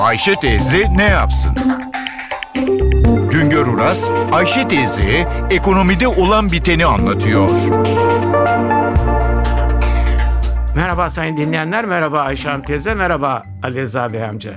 Ayşe teyze ne yapsın? Güngör Uras, Ayşe teyze ekonomide olan biteni anlatıyor. Merhaba sayın dinleyenler, merhaba Ayşe Hanım teyze, merhaba Ali Rıza Bey amca.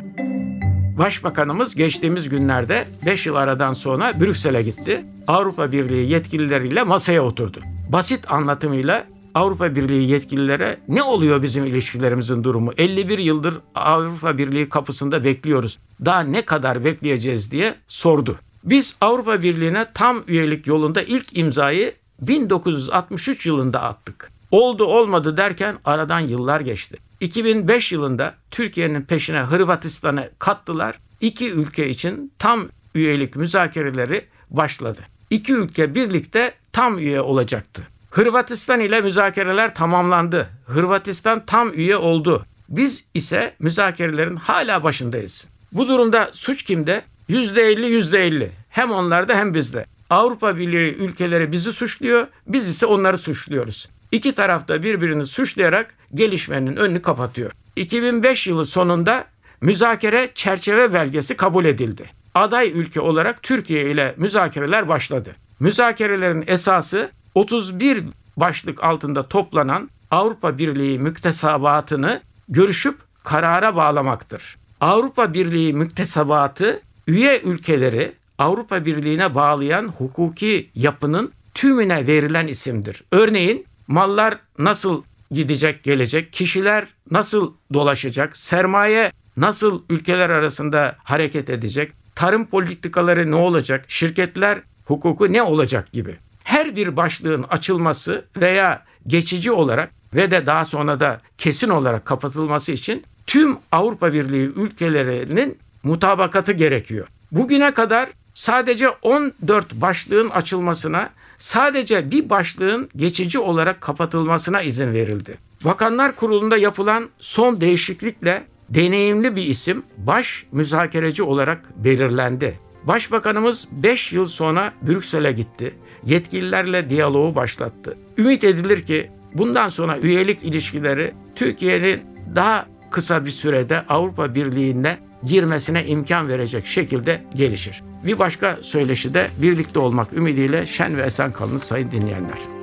Başbakanımız geçtiğimiz günlerde 5 yıl aradan sonra Brüksel'e gitti. Avrupa Birliği yetkilileriyle masaya oturdu. Basit anlatımıyla Avrupa Birliği yetkililere ne oluyor bizim ilişkilerimizin durumu? 51 yıldır Avrupa Birliği kapısında bekliyoruz. Daha ne kadar bekleyeceğiz diye sordu. Biz Avrupa Birliği'ne tam üyelik yolunda ilk imzayı 1963 yılında attık. Oldu olmadı derken aradan yıllar geçti. 2005 yılında Türkiye'nin peşine Hırvatistan'ı kattılar. İki ülke için tam üyelik müzakereleri başladı. İki ülke birlikte tam üye olacaktı. Hırvatistan ile müzakereler tamamlandı. Hırvatistan tam üye oldu. Biz ise müzakerelerin hala başındayız. Bu durumda suç kimde? %50 %50. Hem onlarda hem bizde. Avrupa Birliği ülkeleri bizi suçluyor, biz ise onları suçluyoruz. İki tarafta birbirini suçlayarak gelişmenin önünü kapatıyor. 2005 yılı sonunda müzakere çerçeve belgesi kabul edildi. Aday ülke olarak Türkiye ile müzakereler başladı. Müzakerelerin esası 31 başlık altında toplanan Avrupa Birliği müktesebatını görüşüp karara bağlamaktır. Avrupa Birliği müktesebatı üye ülkeleri Avrupa Birliği'ne bağlayan hukuki yapının tümüne verilen isimdir. Örneğin mallar nasıl gidecek gelecek, kişiler nasıl dolaşacak, sermaye nasıl ülkeler arasında hareket edecek, tarım politikaları ne olacak, şirketler hukuku ne olacak gibi. Her bir başlığın açılması veya geçici olarak ve de daha sonra da kesin olarak kapatılması için tüm Avrupa Birliği ülkelerinin mutabakatı gerekiyor. Bugüne kadar sadece 14 başlığın açılmasına, sadece bir başlığın geçici olarak kapatılmasına izin verildi. Bakanlar Kurulu'nda yapılan son değişiklikle deneyimli bir isim baş müzakereci olarak belirlendi. Başbakanımız 5 yıl sonra Brüksel'e gitti. Yetkililerle diyaloğu başlattı. Ümit edilir ki bundan sonra üyelik ilişkileri Türkiye'nin daha kısa bir sürede Avrupa Birliği'ne girmesine imkan verecek şekilde gelişir. Bir başka söyleşi de birlikte olmak ümidiyle şen ve esen kalınız sayın dinleyenler.